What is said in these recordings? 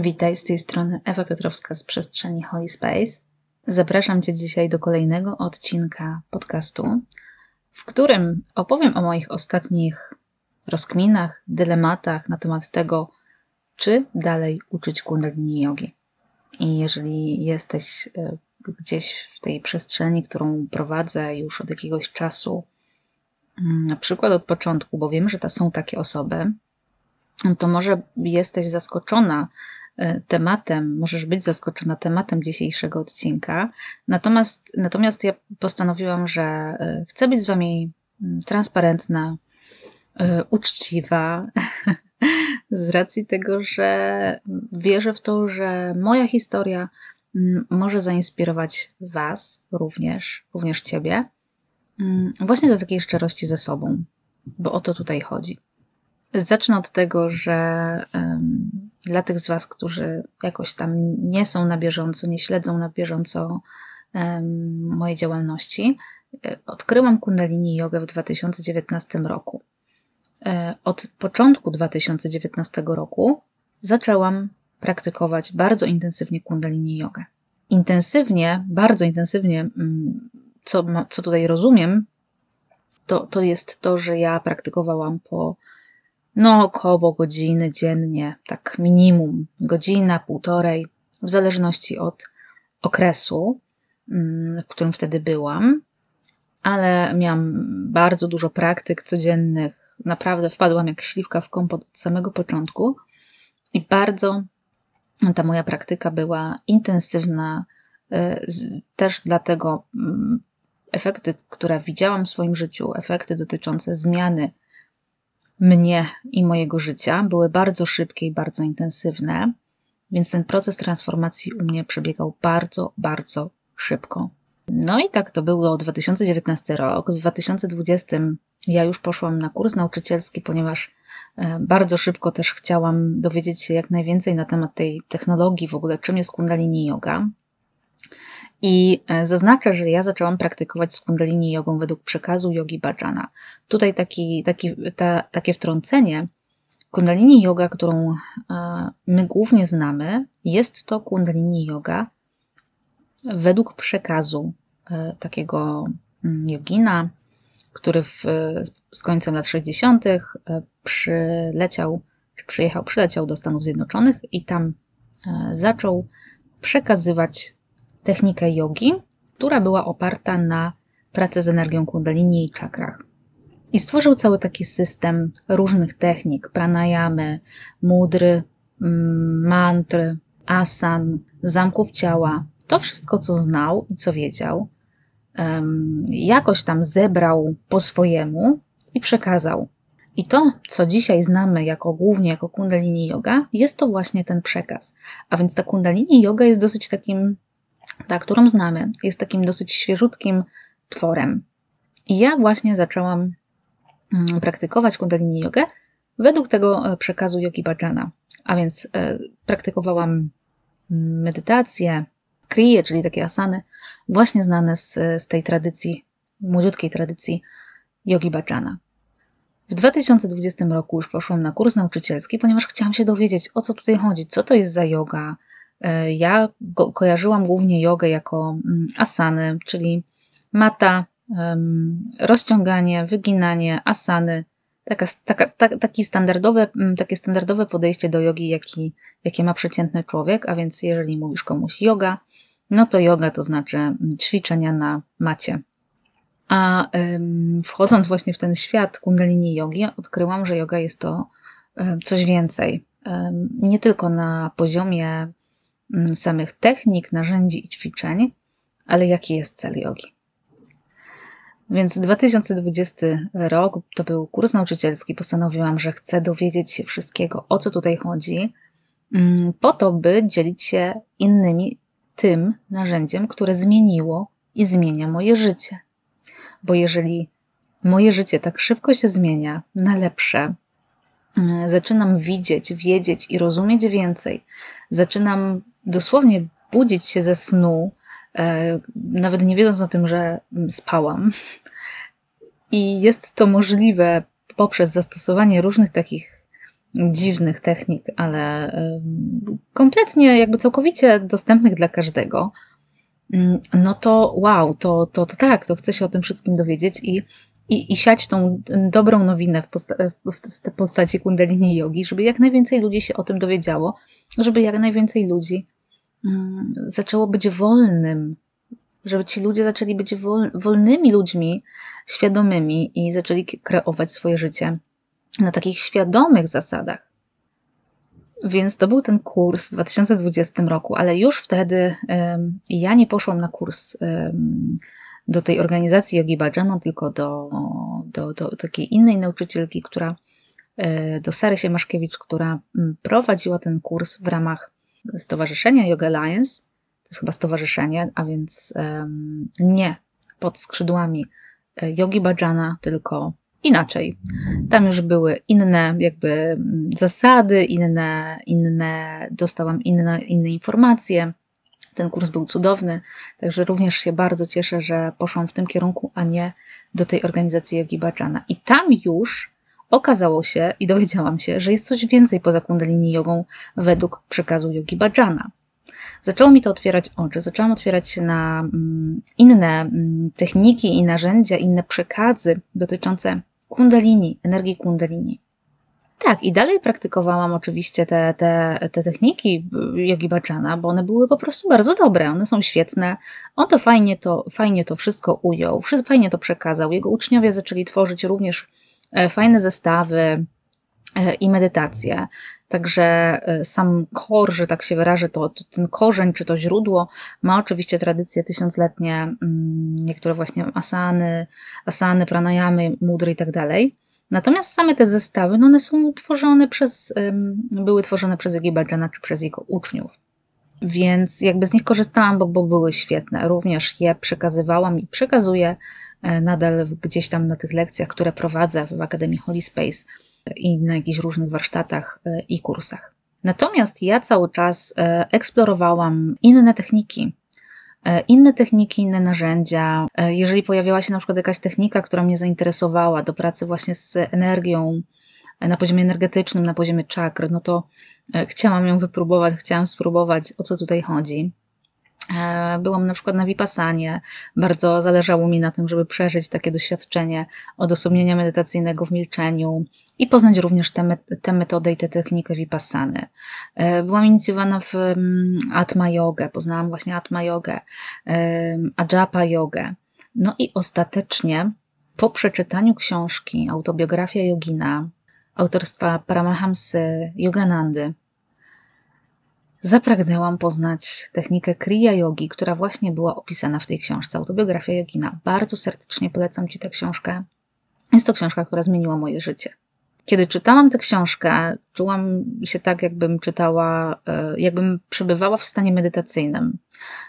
Witaj z tej strony Ewa Piotrowska z przestrzeni Holy Space. Zapraszam Cię dzisiaj do kolejnego odcinka podcastu, w którym opowiem o moich ostatnich rozkminach, dylematach na temat tego, czy dalej uczyć kundalini jogi. I jeżeli jesteś e, gdzieś w tej przestrzeni, którą prowadzę już od jakiegoś czasu, mm, na przykład od początku, bo wiem, że to są takie osoby, to może jesteś zaskoczona tematem, możesz być zaskoczona tematem dzisiejszego odcinka. Natomiast, natomiast ja postanowiłam, że e, chcę być z Wami mm, transparentna, e, uczciwa, z racji tego, że wierzę w to, że moja historia mm, może zainspirować Was również, również Ciebie, mm, właśnie do takiej szczerości ze sobą, bo o to tutaj chodzi. Zacznę od tego, że dla tych z Was, którzy jakoś tam nie są na bieżąco, nie śledzą na bieżąco mojej działalności, e, odkryłam Kundalini Jogę w 2019 roku. E, od początku 2019 roku zaczęłam praktykować bardzo intensywnie Kundalini Jogę. Intensywnie, bardzo intensywnie, mm, co, co tutaj rozumiem, to, to jest to, że ja praktykowałam po no około godziny dziennie, tak minimum godzina, półtorej, w zależności od okresu, mm, w którym wtedy byłam, ale miałam bardzo dużo praktyk codziennych. Naprawdę wpadłam jak śliwka w kompot od samego początku i bardzo ta moja praktyka była intensywna, e, też dlatego mm, efekty, które widziałam w swoim życiu, efekty dotyczące zmiany mnie i mojego życia były bardzo szybkie i bardzo intensywne, więc ten proces transformacji u mnie przebiegał bardzo, bardzo szybko. No i tak to było 2019 rok. W 2020 ja już poszłam na kurs nauczycielski, ponieważ e, bardzo szybko też chciałam dowiedzieć się jak najwięcej na temat tej technologii, w ogóle czym jest Kundalini Yoga. I e, zaznaczę, że ja zaczęłam praktykować z kundalini jogą według przekazu yogi Bhajana. Tutaj taki, taki, ta, takie wtrącenie. Kundalini yoga, którą e, my głównie znamy, jest to kundalini yoga według przekazu e, takiego mm, jogina, który w, z końcem lat 60. przyleciał, przyjechał, przyleciał do Stanów Zjednoczonych i tam zaczął przekazywać technikę jogi, która była oparta na pracy z energią kundalini i czakrach. I stworzył cały taki system różnych technik, pranayamy, mudry, mm, mantry, asan, zamków ciała. To wszystko, co znał i co wiedział, jakoś tam zebrał po swojemu i przekazał. I to, co dzisiaj znamy jako głównie jako kundalini yoga, jest to właśnie ten przekaz. A więc ta kundalini yoga jest dosyć takim ta, którą znamy, jest takim dosyć świeżutkim tworem. I ja właśnie zaczęłam mm, praktykować kundalini jogę według tego e, przekazu yogi bhajana. A więc e, praktykowałam medytację, kriye, czyli takie asany, właśnie znane z, z tej tradycji, młodziutkiej tradycji yogi bhajana. W 2020 roku już poszłam na kurs nauczycielski, ponieważ chciałam się dowiedzieć, o co tutaj chodzi, co to jest za yoga, ja go, kojarzyłam głównie jogę jako mm, asany, czyli mata, rozciąganie, wyginanie, asany. Taka, taka, ta, taki standardowe, mm, takie standardowe podejście do jogi, jaki, jakie ma przeciętny człowiek, a więc jeżeli mówisz komuś yoga, no to yoga to znaczy ćwiczenia na macie. A wchodząc właśnie w ten świat kundalini jogi, odkryłam, że yoga jest to coś więcej. Nie tylko na poziomie samych technik, narzędzi i ćwiczeń, ale jaki jest cel jogi. Więc 2020 rok to był kurs nauczycielski. Postanowiłam, że chcę dowiedzieć się wszystkiego, o co tutaj chodzi, mm, po to, by dzielić się innymi tym narzędziem, które zmieniło i zmienia moje życie. Bo jeżeli moje życie tak szybko się zmienia na lepsze, mm, zaczynam widzieć, wiedzieć i rozumieć więcej, zaczynam dosłownie budzić się ze snu, e, nawet nie wiedząc o tym, że spałam. I jest to możliwe poprzez zastosowanie różnych takich dziwnych technik, ale kompletnie, jakby całkowicie dostępnych dla każdego, mm, no to wow, to, to, to tak, to chcę się o tym wszystkim dowiedzieć i, i, i siać tą dobrą nowinę w, posta w, w postaci kundalini jogi, żeby jak najwięcej ludzi się o tym dowiedziało, żeby jak najwięcej ludzi zaczęło być wolnym, żeby ci ludzie zaczęli być wol, wolnymi ludźmi, świadomymi i zaczęli kreować swoje życie na takich świadomych zasadach. Więc to był ten kurs w 2020 roku, ale już wtedy um, ja nie poszłam na kurs um, do tej organizacji Yogi Bhajana, tylko do, do, do takiej innej nauczycielki, która, e, do Sary Siemaszkiewicz, która prowadziła ten kurs w ramach Stowarzyszenia Yoga Alliance. To jest chyba stowarzyszenie, a więc um, nie pod skrzydłami e, Yogi Bhajana, tylko inaczej. Tam już były inne jakby mm, zasady, inne, inne dostałam inne, inne informacje. Ten kurs był cudowny, także również się bardzo cieszę, że poszłam w tym kierunku, a nie do tej organizacji Yogi Bhajana. I tam już okazało się i dowiedziałam się, że jest coś więcej poza kundalini jogą według przekazu Yogi Bhajana. Zaczęło mi to otwierać oczy, zaczęłam otwierać się na mm, inne mm, techniki i narzędzia, inne przekazy dotyczące kundalini, energii kundalini. Tak, i dalej praktykowałam oczywiście te, te, te techniki jogi bhaджana, bo one były po prostu bardzo dobre, one są świetne. On to fajnie to, fajnie to wszystko ujął, fajnie to przekazał. Jego uczniowie zaczęli tworzyć również fajne zestawy e, i medytacje. Także e, sam kor, że tak się wyrażę, to, to, ten korzeń czy to źródło ma oczywiście tradycje tysiącletnie, mm, niektóre właśnie asany, asany, pranayamy, mudry i tak dalej. Natomiast same te zestawy, no one są tworzone przez, były tworzone przez Yogi czy przez jego uczniów. Więc jakby z nich korzystałam, bo, bo były świetne. Również je przekazywałam i przekazuję e, nadal gdzieś tam na tych lekcjach, które prowadzę w Akademii Holy Space i na jakichś różnych warsztatach e, i kursach. Natomiast ja cały czas e, eksplorowałam inne techniki, e, inne techniki, inne narzędzia. Jeżeli pojawiała się na przykład jakaś technika, która mnie zainteresowała do pracy właśnie z energią na poziomie energetycznym, na poziomie czakr, no to chciałam ją wypróbować, chciałam spróbować, o co tutaj chodzi. E, byłam na przykład na Vipassanie. Bardzo zależało mi na tym, żeby przeżyć takie doświadczenie odosobnienia medytacyjnego w milczeniu i poznać również tę metodę i tę technikę Vipassany. E, byłam inicjowana w mm, Atma Yogę, poznałam właśnie Atma Yogę, e, Ajapa Yogę. No i ostatecznie po przeczytaniu książki Autobiografia Yogina autorstwa Paramahamsy Yoganandy, zapragnęłam poznać technikę Kriya Yogi, która właśnie była opisana w tej książce, autobiografia Yogina. Bardzo serdecznie polecam Ci tę książkę. Jest to książka, która zmieniła moje życie. Kiedy czytałam tę książkę, czułam się tak, jakbym czytała, e, jakbym przebywała w stanie medytacyjnym.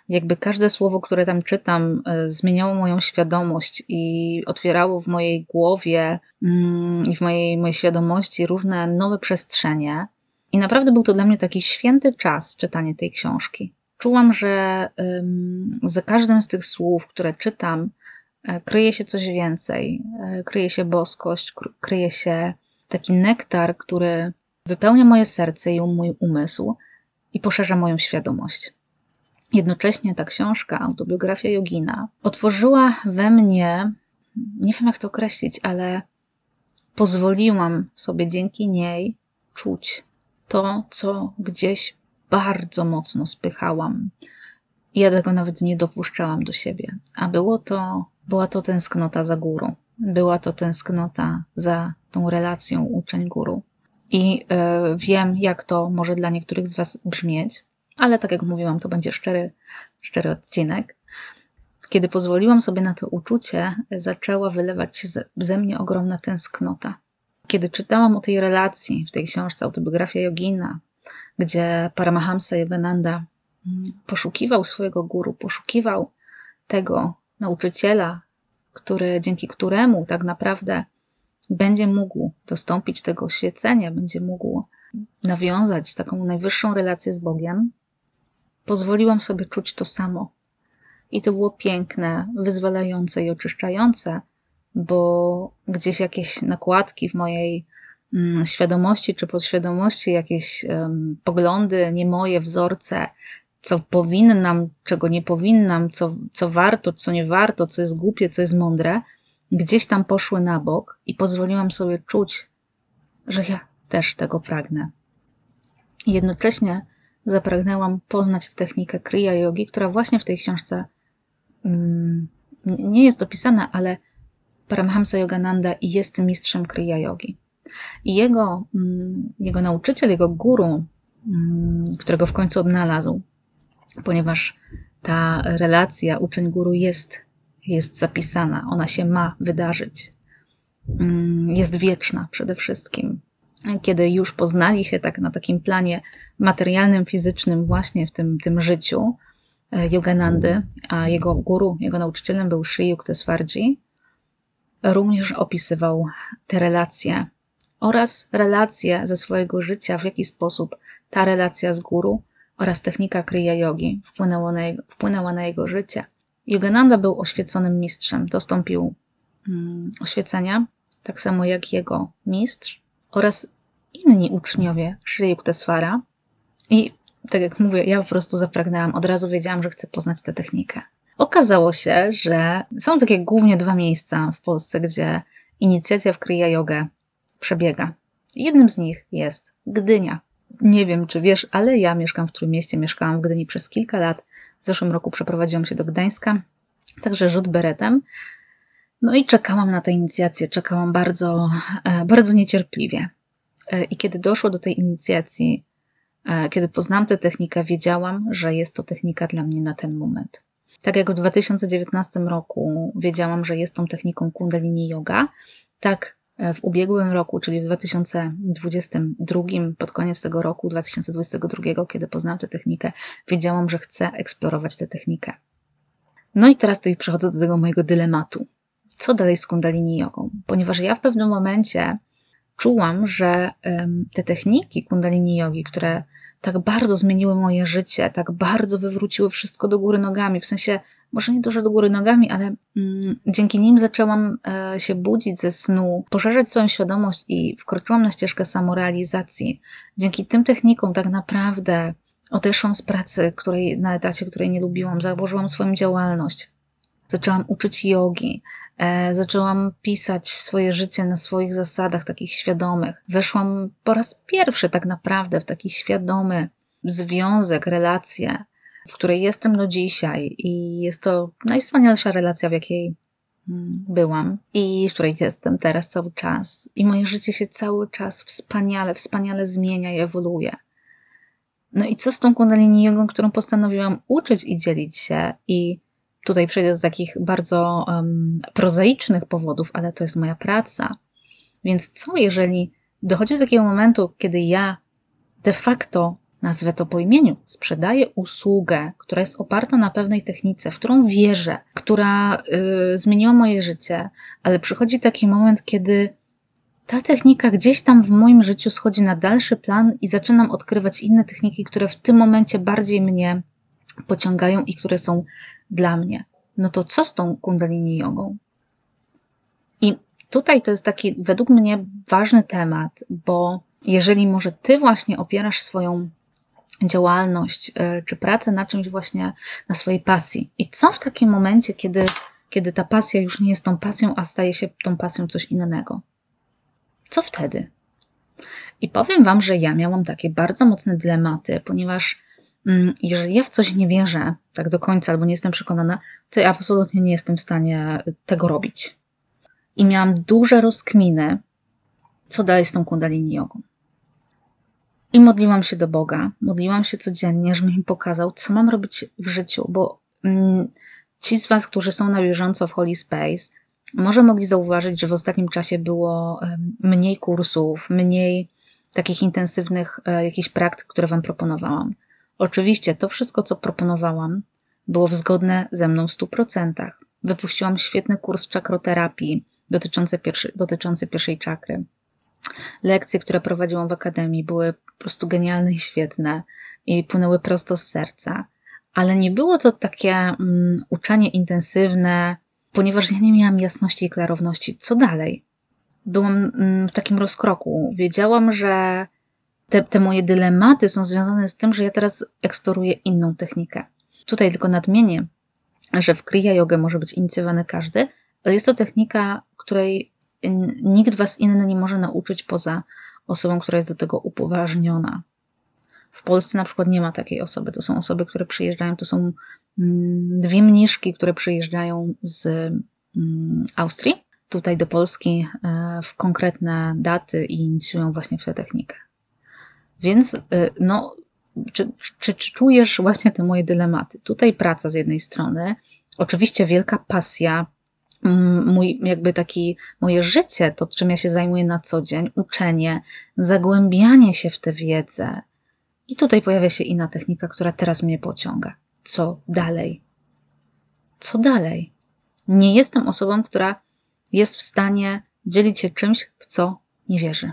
Jakby każde słowo, które tam czytam, e, zmieniało moją świadomość i otwierało w mojej głowie mm, i w mojej, mojej świadomości różne nowe przestrzenie, i naprawdę był to dla mnie taki święty czas czytanie tej książki. Czułam, że um, za każdym z tych słów, które czytam, e, kryje się coś więcej. E, kryje się boskość, kryje się taki nektar, który wypełnia moje serce i mój umysł i poszerza moją świadomość. Jednocześnie ta książka, autobiografia Jogina, otworzyła we mnie, nie wiem jak to określić, ale pozwoliłam sobie dzięki niej czuć to, co gdzieś bardzo mocno spychałam. Ja tego nawet nie dopuszczałam do siebie. A było to, była to tęsknota za górą. Była to tęsknota za tą relacją uczeń-guru. I y, wiem, jak to może dla niektórych z Was brzmieć, ale tak jak mówiłam, to będzie szczery, szczery odcinek. Kiedy pozwoliłam sobie na to uczucie, zaczęła wylewać się ze, ze mnie ogromna tęsknota. Kiedy czytałam o tej relacji w tej książce Autobiografia Jogina, gdzie Paramahamsa Yogananda mm, poszukiwał swojego guru, poszukiwał tego nauczyciela, który, dzięki któremu tak naprawdę będzie mógł dostąpić tego oświecenia, będzie mógł nawiązać taką najwyższą relację z Bogiem, pozwoliłam sobie czuć to samo. I to było piękne, wyzwalające i oczyszczające, bo gdzieś jakieś nakładki w mojej mm, świadomości czy podświadomości jakieś um, poglądy, nie moje wzorce, co powinnam, czego nie powinnam, co, co warto, co nie warto, co jest głupie, co jest mądre, gdzieś tam poszły na bok i pozwoliłam sobie czuć, że ja też tego pragnę. Jednocześnie zapragnęłam poznać technikę Kriya Yogi, która właśnie w tej książce mm, nie jest opisana, ale Paramhamsa Yogananda jest mistrzem Kriya Yogi. I jego, mm, jego nauczyciel, jego guru, mm, którego w końcu odnalazł, ponieważ ta relacja uczeń-guru jest, jest zapisana, ona się ma wydarzyć. Mm, jest wieczna przede wszystkim kiedy już poznali się tak na takim planie materialnym, fizycznym, właśnie w tym, tym życiu e, Yoganandy, a jego guru, jego nauczycielem był Sri Yukteswarji, również opisywał te relacje oraz relacje ze swojego życia, w jaki sposób ta relacja z guru oraz technika Kriya Yogi wpłynęła na jego, wpłynęła na jego życie. Yogananda był oświeconym mistrzem, dostąpił mm, oświecenia, tak samo jak jego mistrz oraz inni uczniowie Sri Yukteswara. I tak jak mówię, ja po prostu zapragnęłam, od razu wiedziałam, że chcę poznać tę technikę. Okazało się, że są takie głównie dwa miejsca w Polsce, gdzie inicjacja w Kriya Yoga przebiega. Jednym z nich jest Gdynia. Nie wiem, czy wiesz, ale ja mieszkam w Trójmieście, mieszkałam w Gdyni przez kilka lat. W zeszłym roku przeprowadziłam się do Gdańska, także rzut beretem. No i czekałam na tę inicjację, czekałam bardzo, e, bardzo niecierpliwie. E, I kiedy doszło do tej inicjacji, e, kiedy poznałam tę technikę, wiedziałam, że jest to technika dla mnie na ten moment. Tak jak w 2019 roku wiedziałam, że jest tą techniką Kundalini Yoga, tak e, w ubiegłym roku, czyli w 2022, pod koniec tego roku, 2022, kiedy poznałam tę technikę, wiedziałam, że chcę eksplorować tę technikę. No i teraz tutaj przechodzę do tego mojego dylematu. Co dalej z Kundalini Jogą? Ponieważ ja w pewnym momencie czułam, że te techniki Kundalini Yogi, które tak bardzo zmieniły moje życie, tak bardzo wywróciły wszystko do góry nogami, w sensie może nie dużo do góry nogami, ale mm, dzięki nim zaczęłam e, się budzić ze snu, poszerzać swoją świadomość i wkroczyłam na ścieżkę samorealizacji. Dzięki tym technikom tak naprawdę odeszłam z pracy, której, na etacie, której nie lubiłam, założyłam swoją działalność. Zaczęłam uczyć jogi, e, zaczęłam pisać swoje życie na swoich zasadach, takich świadomych. Weszłam po raz pierwszy tak naprawdę w taki świadomy związek, relację, w której jestem do dzisiaj i jest to najwspanialsza relacja, w jakiej mm, byłam i w której jestem teraz cały czas. I moje życie się cały czas wspaniale, wspaniale zmienia i ewoluuje. No i co z tą kundalini jogą, którą postanowiłam uczyć i dzielić się i Tutaj przejdę do takich bardzo um, prozaicznych powodów, ale to jest moja praca. Więc co, jeżeli dochodzi do takiego momentu, kiedy ja de facto, nazwę to po imieniu, sprzedaję usługę, która jest oparta na pewnej technice, w którą wierzę, która y, zmieniła moje życie, ale przychodzi taki moment, kiedy ta technika gdzieś tam w moim życiu schodzi na dalszy plan i zaczynam odkrywać inne techniki, które w tym momencie bardziej mnie pociągają i które są dla mnie. No to co z tą kundalini jogą? I tutaj to jest taki według mnie ważny temat, bo jeżeli może ty właśnie opierasz swoją działalność e, czy pracę na czymś właśnie, na swojej pasji. I co w takim momencie, kiedy, kiedy ta pasja już nie jest tą pasją, a staje się tą pasją coś innego? Co wtedy? I powiem Wam, że ja miałam takie bardzo mocne dylematy, ponieważ jeżeli ja w coś nie wierzę tak do końca albo nie jestem przekonana, to ja absolutnie nie jestem w stanie tego robić. I miałam duże rozkminy, co dalej z tą kundalini jogą. I modliłam się do Boga, modliłam się codziennie, żeby mi pokazał, co mam robić w życiu, bo mm, ci z Was, którzy są na bieżąco w Holy Space, może mogli zauważyć, że w ostatnim czasie było mniej kursów, mniej takich intensywnych e, jakichś praktyk, które Wam proponowałam. Oczywiście to wszystko, co proponowałam, było zgodne ze mną w 100%. Wypuściłam świetny kurs czakroterapii dotyczący, pierwszy, dotyczący pierwszej czakry. Lekcje, które prowadziłam w akademii, były po prostu genialne i świetne i płynęły prosto z serca. Ale nie było to takie mm, uczenie intensywne, ponieważ ja nie miałam jasności i klarowności, co dalej. byłam mm, w takim rozkroku. Wiedziałam, że te, te moje dylematy są związane z tym, że ja teraz eksploruję inną technikę. Tutaj tylko nadmienię, że w Kriya Yoga może być inicjowany każdy, ale jest to technika, której nikt was inny nie może nauczyć poza osobą, która jest do tego upoważniona. W Polsce na przykład nie ma takiej osoby. To są osoby, które przyjeżdżają, to są mm, dwie mniszki, które przyjeżdżają z mm, Austrii tutaj do Polski e, w konkretne daty i inicjują właśnie w tę technikę. Więc e, no, czy, czy, czy czujesz właśnie te moje dylematy? Tutaj praca z jednej strony, oczywiście wielka pasja, mój jakby taki moje życie, to czym ja się zajmuję na co dzień, uczenie, zagłębianie się w tę wiedzę. I tutaj pojawia się inna technika, która teraz mnie pociąga. Co dalej? Co dalej? Nie jestem osobą, która jest w stanie dzielić się czymś, w co nie wierzy.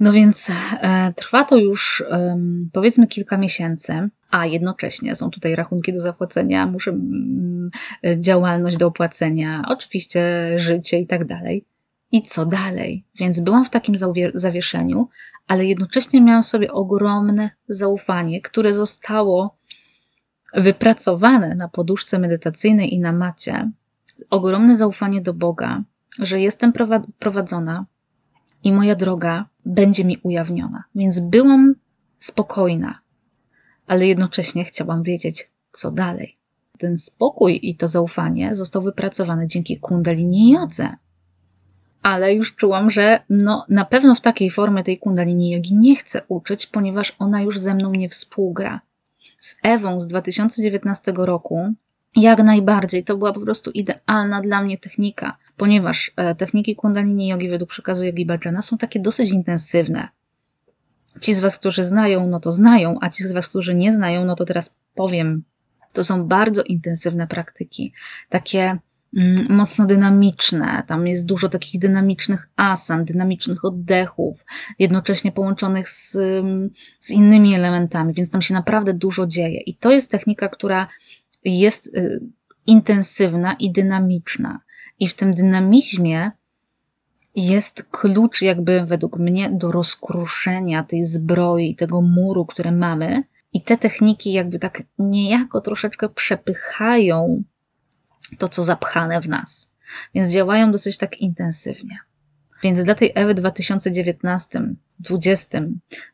No więc e, trwa to już e, powiedzmy kilka miesięcy, a jednocześnie są tutaj rachunki do zapłacenia, muszę mm, e, działalność do opłacenia, oczywiście życie i tak dalej. I co dalej? Więc byłam w takim zawieszeniu, ale jednocześnie miałam sobie ogromne zaufanie, które zostało wypracowane na poduszce medytacyjnej i na macie. Ogromne zaufanie do Boga, że jestem prowadzona i moja droga będzie mi ujawniona. Więc byłam spokojna, ale jednocześnie chciałam wiedzieć, co dalej. Ten spokój i to zaufanie został wypracowany dzięki Kundalini Jodze. Ale już czułam, że no, na pewno w takiej formie tej Kundalini Jogi nie chcę uczyć, ponieważ ona już ze mną nie współgra. Z Ewą z 2019 roku jak najbardziej. To była po prostu idealna dla mnie technika, ponieważ e, techniki kundalini jogi według przekazu Yogi Bhajana są takie dosyć intensywne. Ci z Was, którzy znają, no to znają, a ci z Was, którzy nie znają, no to teraz powiem. To są bardzo intensywne praktyki, takie mm, mocno dynamiczne. Tam jest dużo takich dynamicznych asan, dynamicznych oddechów, jednocześnie połączonych z, z innymi elementami, więc tam się naprawdę dużo dzieje. I to jest technika, która jest y, intensywna i dynamiczna. I w tym dynamizmie jest klucz, jakby według mnie, do rozkruszenia tej zbroi, tego muru, które mamy. I te techniki, jakby tak niejako troszeczkę przepychają to, co zapchane w nas. Więc działają dosyć tak intensywnie. Więc dla tej Ewy w 2019, 20,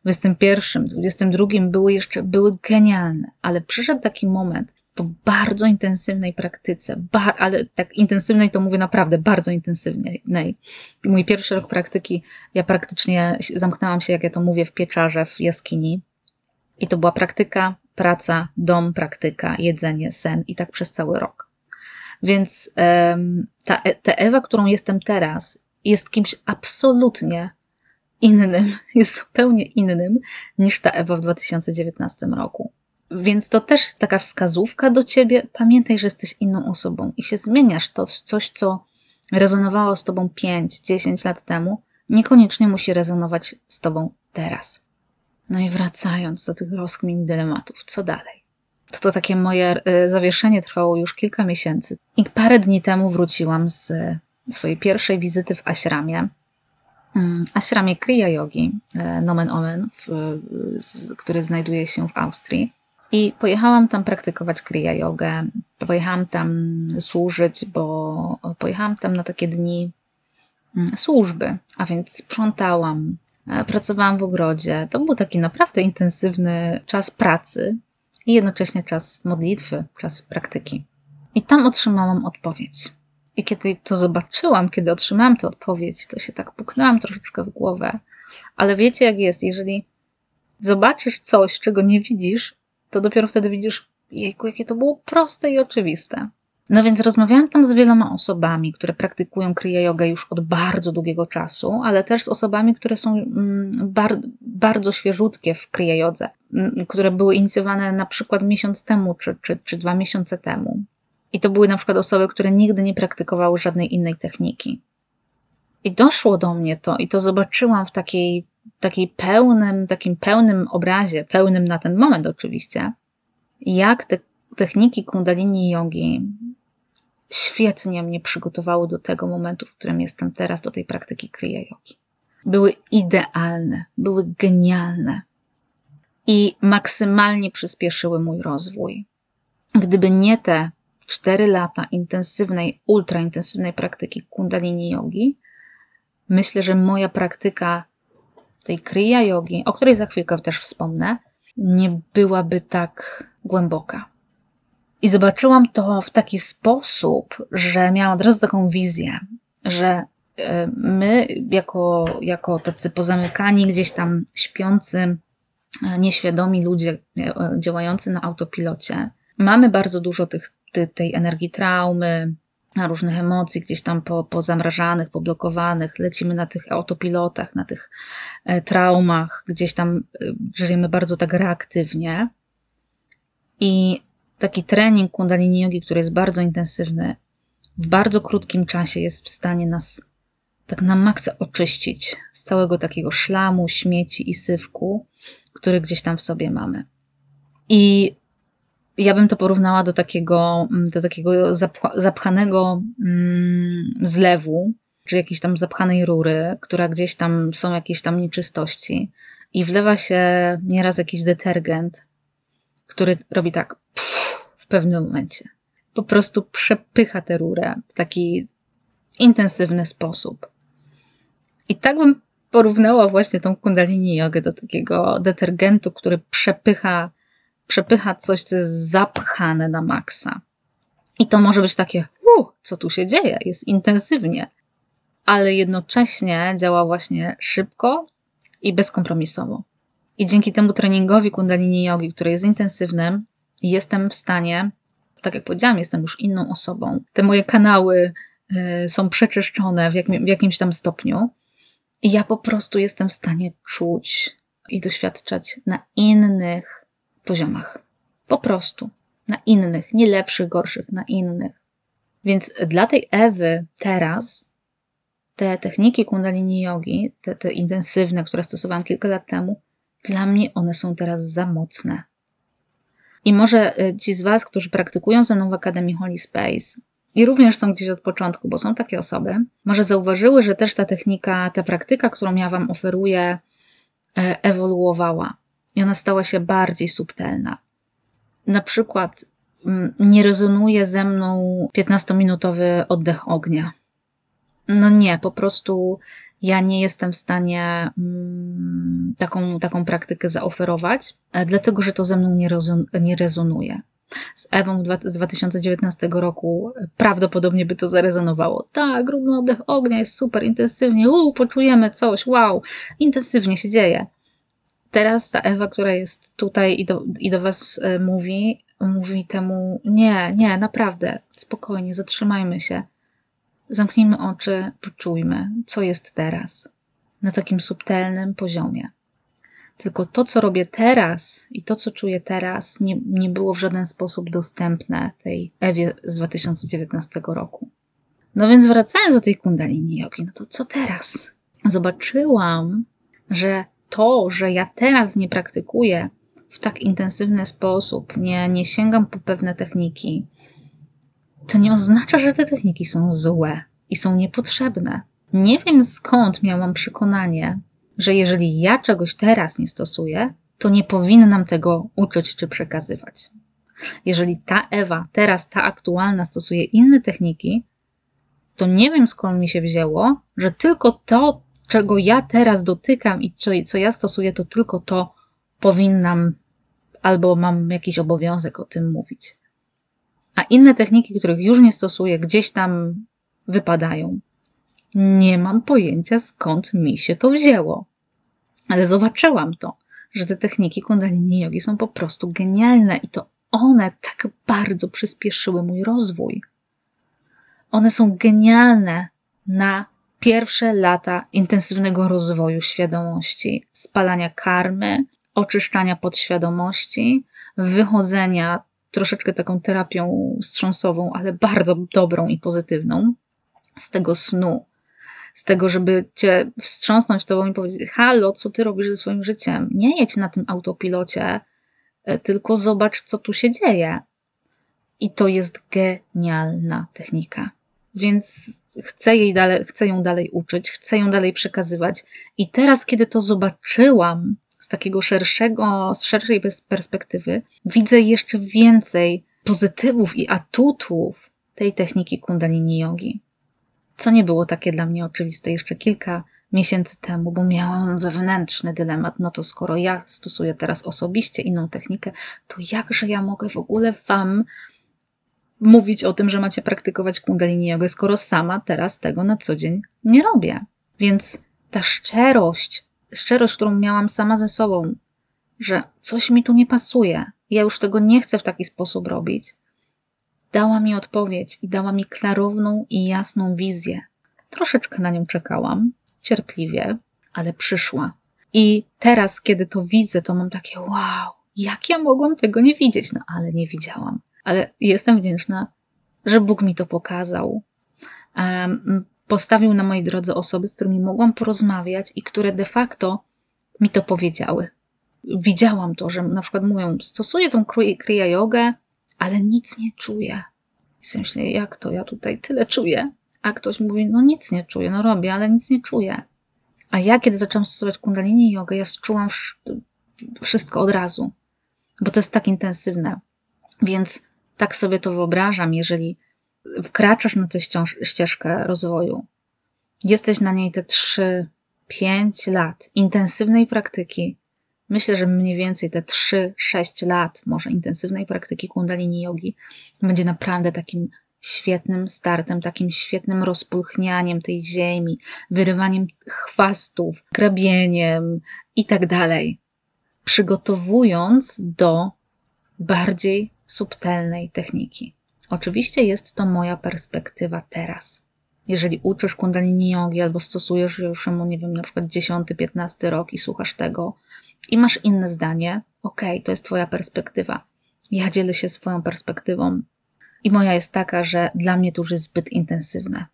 21, 22 były jeszcze były genialne, ale przyszedł taki moment, po bardzo intensywnej praktyce, ale tak intensywnej to mówię naprawdę bardzo intensywnej. Mój pierwszy rok praktyki, ja praktycznie zamknęłam się, jak ja to mówię, w pieczarze, w jaskini. I to była praktyka, praca, dom, praktyka, jedzenie, sen i tak przez cały rok. Więc um, ta, ta Ewa, którą jestem teraz, jest kimś absolutnie innym, jest zupełnie innym niż ta Ewa w 2019 roku. Więc to też taka wskazówka do ciebie. Pamiętaj, że jesteś inną osobą i się zmieniasz. To coś, co rezonowało z tobą 5-10 lat temu, niekoniecznie musi rezonować z tobą teraz. No i wracając do tych rozkmin dylematów, co dalej? To, to takie moje e, zawieszenie trwało już kilka miesięcy. I parę dni temu wróciłam z swojej pierwszej wizyty w ashramie. Mm, ashramie Kriya Yogi, e, nomen omen, w, który znajduje się w Austrii. I pojechałam tam praktykować kriya jogę, pojechałam tam służyć, bo pojechałam tam na takie dni mm, służby, a więc sprzątałam, e, pracowałam w ogrodzie. To był taki naprawdę intensywny czas pracy i jednocześnie czas modlitwy, czas praktyki. I tam otrzymałam odpowiedź. I kiedy to zobaczyłam, kiedy otrzymałam tę odpowiedź, to się tak puknęłam troszeczkę w głowę. Ale wiecie, jak jest, jeżeli zobaczysz coś, czego nie widzisz, to dopiero wtedy widzisz, jejku, jakie to było proste i oczywiste. No więc rozmawiałam tam z wieloma osobami, które praktykują kriya yoga już od bardzo długiego czasu, ale też z osobami, które są mm, bar bardzo świeżutkie w kriya jodze, mm, które były inicjowane na przykład miesiąc temu czy, czy, czy dwa miesiące temu. I to były na przykład osoby, które nigdy nie praktykowały żadnej innej techniki. I doszło do mnie to, i to zobaczyłam w takiej takiej pełnym, takim pełnym obrazie, pełnym na ten moment oczywiście, jak te techniki kundalini jogi świetnie mnie przygotowały do tego momentu, w którym jestem teraz, do tej praktyki Kriya Yogi. Były idealne, były genialne i maksymalnie przyspieszyły mój rozwój. Gdyby nie te cztery lata intensywnej, ultraintensywnej praktyki kundalini yogi, myślę, że moja praktyka tej kriya yogi, o której za chwilkę też wspomnę, nie byłaby tak głęboka. I zobaczyłam to w taki sposób, że miałam od razu taką wizję, że e, my, jako, jako tacy pozamykani, gdzieś tam śpiący, e, nieświadomi ludzie e, działający na autopilocie, mamy bardzo dużo tych, tej energii traumy, różnych emocji gdzieś tam po, pozamrażanych, poblokowanych, lecimy na tych autopilotach, na tych traumach, gdzieś tam żyjemy bardzo tak reaktywnie. I taki trening kundalini yogi, który jest bardzo intensywny, w bardzo krótkim czasie jest w stanie nas tak na maksa oczyścić z całego takiego szlamu, śmieci i sywku, który gdzieś tam w sobie mamy. I ja bym to porównała do takiego, do takiego zapchanego mm, zlewu, czy jakiejś tam zapchanej rury, która gdzieś tam są jakieś tam nieczystości i wlewa się nieraz jakiś detergent, który robi tak w pewnym momencie. Po prostu przepycha tę rurę w taki intensywny sposób. I tak bym porównała właśnie tą kundalini jogę do takiego detergentu, który przepycha, przepycha coś, co jest zapchane na maksa. I to może być takie, uh, co tu się dzieje? Jest intensywnie, ale jednocześnie działa właśnie szybko i bezkompromisowo. I dzięki temu treningowi kundalini jogi, który jest intensywny, jestem w stanie, tak jak powiedziałam, jestem już inną osobą. Te moje kanały y, są przeczyszczone w, w jakimś tam stopniu i ja po prostu jestem w stanie czuć i doświadczać na innych poziomach. Po prostu. Na innych, nie lepszych, gorszych, na innych. Więc dla tej Ewy teraz te techniki kundalini yogi, te, te intensywne, które stosowałam kilka lat temu, dla mnie one są teraz za mocne. I może y, ci z Was, którzy praktykują ze mną w Akademii Holy Space i również są gdzieś od początku, bo są takie osoby, może zauważyły, że też ta technika, ta praktyka, którą ja Wam oferuję, e, ewoluowała i ona stała się bardziej subtelna. Na przykład mm, nie rezonuje ze mną 15-minutowy oddech ognia. No nie, po prostu ja nie jestem w stanie mm, taką, taką praktykę zaoferować, e, dlatego że to ze mną nie, nie rezonuje. Z Ewą z 2019 roku prawdopodobnie by to zarezonowało. Tak, równy oddech ognia jest super intensywnie, uu, poczujemy coś, wow, intensywnie się dzieje. Teraz ta Ewa, która jest tutaj i do, i do Was e, mówi, mówi temu: Nie, nie, naprawdę, spokojnie, zatrzymajmy się Zamknijmy oczy, poczujmy, co jest teraz, na takim subtelnym poziomie. Tylko to, co robię teraz i to, co czuję teraz, nie, nie było w żaden sposób dostępne tej Ewie z 2019 roku. No więc wracając do tej kundalini jogi, no to co teraz? Zobaczyłam, że to, że ja teraz nie praktykuję w tak intensywny sposób, nie, nie sięgam po pewne techniki, to nie oznacza, że te techniki są złe i są niepotrzebne. Nie wiem skąd miałam przekonanie, że jeżeli ja czegoś teraz nie stosuję, to nie powinnam tego uczyć czy przekazywać. Jeżeli ta Ewa, teraz ta aktualna, stosuje inne techniki, to nie wiem skąd mi się wzięło, że tylko to, czego ja teraz dotykam i co, co ja stosuję, to tylko to powinnam albo mam jakiś obowiązek o tym mówić a inne techniki, których już nie stosuję, gdzieś tam wypadają. Nie mam pojęcia, skąd mi się to wzięło. Ale zobaczyłam to, że te techniki kundalini jogi są po prostu genialne i to one tak bardzo przyspieszyły mój rozwój. One są genialne na pierwsze lata intensywnego rozwoju świadomości, spalania karmy, oczyszczania podświadomości, wychodzenia troszeczkę taką terapią wstrząsową, ale bardzo dobrą i pozytywną, z tego snu, z tego, żeby cię wstrząsnąć tobą i powiedzieć: Halo, co ty robisz ze swoim życiem? Nie jedź na tym autopilocie, e, tylko zobacz, co tu się dzieje. I to jest genialna technika. Więc chcę, jej dalej, chcę ją dalej uczyć, chcę ją dalej przekazywać. I teraz, kiedy to zobaczyłam z takiego szerszego, z szerszej perspektywy, widzę jeszcze więcej pozytywów i atutów tej techniki kundalini yogi. Co nie było takie dla mnie oczywiste jeszcze kilka miesięcy temu, bo miałam wewnętrzny dylemat. No to skoro ja stosuję teraz osobiście inną technikę, to jakże ja mogę w ogóle Wam mówić o tym, że macie praktykować kundalini jogę, skoro sama teraz tego na co dzień nie robię. Więc ta szczerość, szczerość, którą miałam sama ze sobą, że coś mi tu nie pasuje, ja już tego nie chcę w taki sposób robić, dała mi odpowiedź i dała mi klarowną i jasną wizję. Troszeczkę na nią czekałam, cierpliwie, ale przyszła. I teraz, kiedy to widzę, to mam takie wow, jak ja mogłam tego nie widzieć? No ale nie widziałam. Ale jestem wdzięczna, że Bóg mi to pokazał. Postawił na mojej drodze osoby, z którymi mogłam porozmawiać i które de facto mi to powiedziały. Widziałam to, że na przykład mówią, stosuję tą kriya jogę, ale nic nie czuję. Sobie myślę, jak to? Ja tutaj tyle czuję. A ktoś mówi, no nic nie czuję, no robię, ale nic nie czuję. A ja, kiedy zaczęłam stosować kundalini jogę, ja czułam wszystko od razu, bo to jest tak intensywne. Więc tak sobie to wyobrażam, jeżeli wkraczasz na tę ścieżkę rozwoju, jesteś na niej te 3-5 lat intensywnej praktyki, Myślę, że mniej więcej te 3-6 lat może intensywnej praktyki kundalini jogi będzie naprawdę takim świetnym startem, takim świetnym rozpulchnianiem tej ziemi, wyrywaniem chwastów, grabieniem i tak dalej, przygotowując do bardziej subtelnej techniki. Oczywiście jest to moja perspektywa teraz. Jeżeli uczysz kundalini jogi albo stosujesz już ją, nie wiem, na przykład 10-15 rok i słuchasz tego, i masz inne zdanie, okej, okay, to jest Twoja perspektywa. Ja dzielę się swoją perspektywą. I moja jest taka, że dla mnie to już jest zbyt intensywne.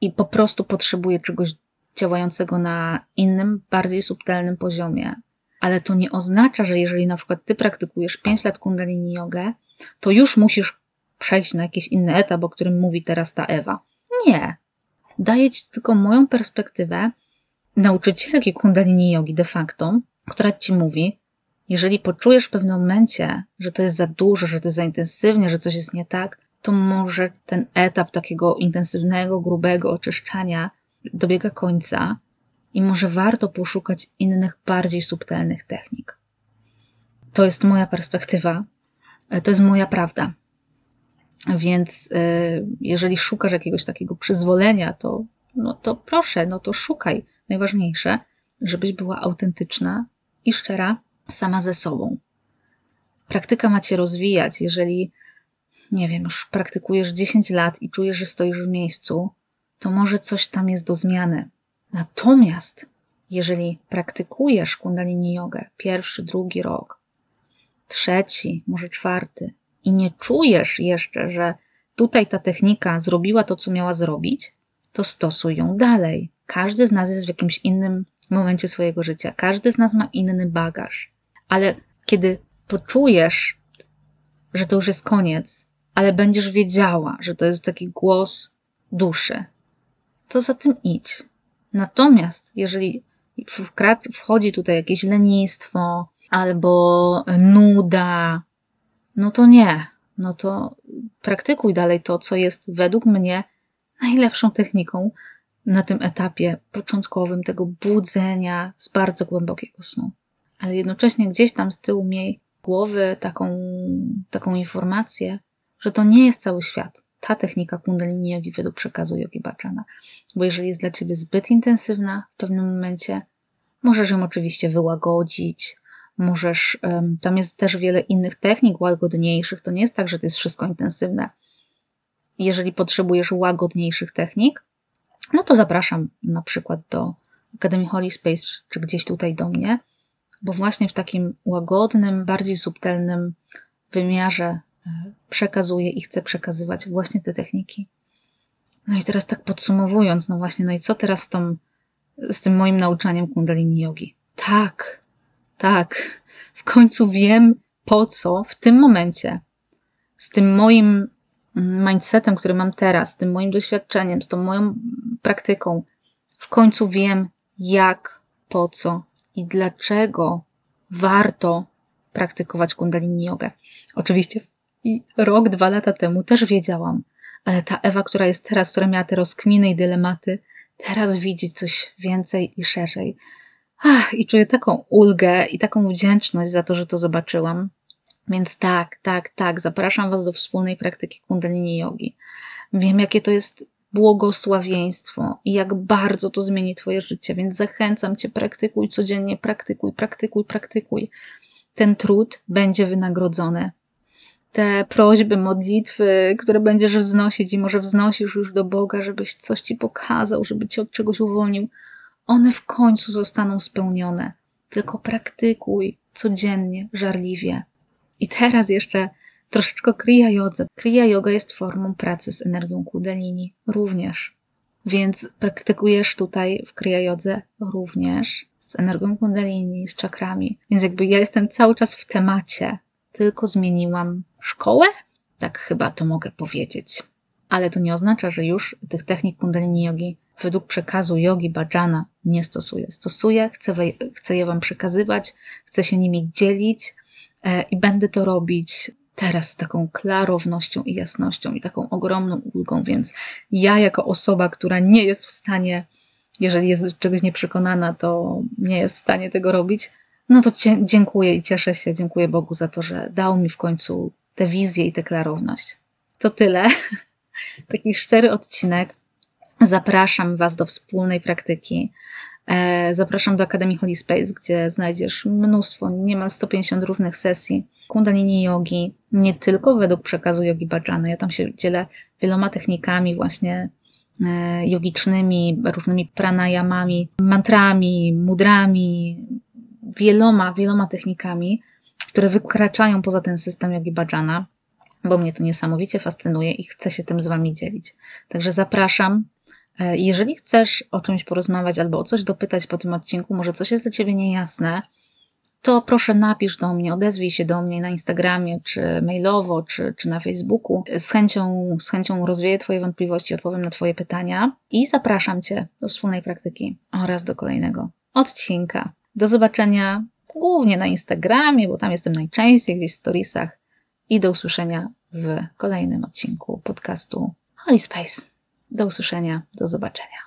I po prostu potrzebuję czegoś działającego na innym, bardziej subtelnym poziomie. Ale to nie oznacza, że jeżeli na przykład ty praktykujesz 5 lat kundalini jogę, to już musisz przejść na jakiś inny etap, o którym mówi teraz ta Ewa. Nie. Daję ci tylko moją perspektywę nauczycielki kundalini jogi de facto, która ci mówi, jeżeli poczujesz w pewnym momencie, że to jest za dużo, że to jest za intensywnie, że coś jest nie tak, to może ten etap takiego intensywnego, grubego oczyszczania dobiega końca i może warto poszukać innych, bardziej subtelnych technik. To jest moja perspektywa, to jest moja prawda. Więc y, jeżeli szukasz jakiegoś takiego przyzwolenia, to, no to proszę, no to szukaj. Najważniejsze, żebyś była autentyczna i szczera sama ze sobą. Praktyka ma cię rozwijać. Jeżeli, nie wiem, już praktykujesz 10 lat i czujesz, że stoisz w miejscu, to może coś tam jest do zmiany. Natomiast jeżeli praktykujesz kundalini jogę pierwszy, drugi rok, trzeci, może czwarty i nie czujesz jeszcze, że tutaj ta technika zrobiła to, co miała zrobić, to stosuj ją dalej. Każdy z nas jest w jakimś innym momencie swojego życia. Każdy z nas ma inny bagaż, ale kiedy poczujesz, że to już jest koniec, ale będziesz wiedziała, że to jest taki głos duszy, to za tym idź. Natomiast jeżeli wchodzi tutaj jakieś lenistwo albo nuda, no to nie. No to praktykuj dalej to, co jest według mnie najlepszą techniką na tym etapie początkowym tego budzenia z bardzo głębokiego snu. Ale jednocześnie gdzieś tam z tyłu miej głowy taką, taką informację, że to nie jest cały świat. Ta technika kundalini jogi według przekazu jogi Bhaджana. Bo jeżeli jest dla ciebie zbyt intensywna w pewnym momencie, możesz ją oczywiście wyłagodzić, możesz, tam jest też wiele innych technik łagodniejszych, to nie jest tak, że to jest wszystko intensywne. Jeżeli potrzebujesz łagodniejszych technik, no to zapraszam na przykład do Akademii Holy Space, czy gdzieś tutaj do mnie, bo właśnie w takim łagodnym, bardziej subtelnym wymiarze e, przekazuję i chcę przekazywać właśnie te techniki. No i teraz tak podsumowując, no właśnie, no i co teraz z, tą, z tym moim nauczaniem kundalini jogi? Tak, tak, w końcu wiem po co w tym momencie z tym moim mindsetem, który mam teraz, z tym moim doświadczeniem, z tą moją praktyką, w końcu wiem, jak, po co i dlaczego warto praktykować Kundalini Jogę. Oczywiście rok, dwa lata temu też wiedziałam, ale ta Ewa, która jest teraz, która miała te rozkminy i dylematy, teraz widzi coś więcej i szerzej. Ach, I czuję taką ulgę i taką wdzięczność za to, że to zobaczyłam. Więc tak, tak, tak, zapraszam Was do wspólnej praktyki Kundalini Yogi. Wiem, jakie to jest błogosławieństwo i jak bardzo to zmieni Twoje życie, więc zachęcam Cię, praktykuj codziennie, praktykuj, praktykuj, praktykuj. Ten trud będzie wynagrodzony. Te prośby, modlitwy, które będziesz wznosić i może wznosisz już do Boga, żebyś coś Ci pokazał, żeby Cię od czegoś uwolnił, one w końcu zostaną spełnione. Tylko praktykuj codziennie, żarliwie. I teraz jeszcze troszeczkę Kriya Jodze. Kriya Yoga jest formą pracy z energią Kundalini również. Więc praktykujesz tutaj w Kriya Jodze również z energią Kundalini, z czakrami. Więc jakby ja jestem cały czas w temacie, tylko zmieniłam szkołę? Tak chyba to mogę powiedzieć. Ale to nie oznacza, że już tych technik Kundalini Yogi według przekazu yogi Bhajana nie stosuję. Stosuję, chcę, chcę je Wam przekazywać, chcę się nimi dzielić e, i będę to robić teraz z taką klarownością i jasnością i taką ogromną ulgą, więc ja jako osoba, która nie jest w stanie, jeżeli jest czegoś nieprzekonana, to nie jest w stanie tego robić, no to dziękuję i cieszę się, dziękuję Bogu za to, że dał mi w końcu tę wizję i tę klarowność. To tyle. Taki szczery odcinek. Zapraszam Was do wspólnej praktyki. E, zapraszam do Akademii Holy Space, gdzie znajdziesz mnóstwo, niemal 150 różnych sesji kundalini yogi, nie tylko według przekazu yogi bhajana. Ja tam się dzielę wieloma technikami właśnie e, yogicznymi, różnymi pranayamami, mantrami, mudrami, wieloma, wieloma technikami, które wykraczają poza ten system yogi bhajana, bo mnie to niesamowicie fascynuje i chcę się tym z Wami dzielić. Także zapraszam. E, jeżeli chcesz o czymś porozmawiać albo o coś dopytać po tym odcinku, może coś jest dla Ciebie niejasne, to proszę napisz do mnie, odezwij się do mnie na Instagramie, czy mailowo, czy, czy na Facebooku. Z chęcią, z chęcią rozwieję Twoje wątpliwości, odpowiem na Twoje pytania i zapraszam Cię do wspólnej praktyki oraz do kolejnego odcinka. Do zobaczenia głównie na Instagramie, bo tam jestem najczęściej, gdzieś w storiesach i do usłyszenia w kolejnym odcinku podcastu Holy Space. Do usłyszenia, do zobaczenia.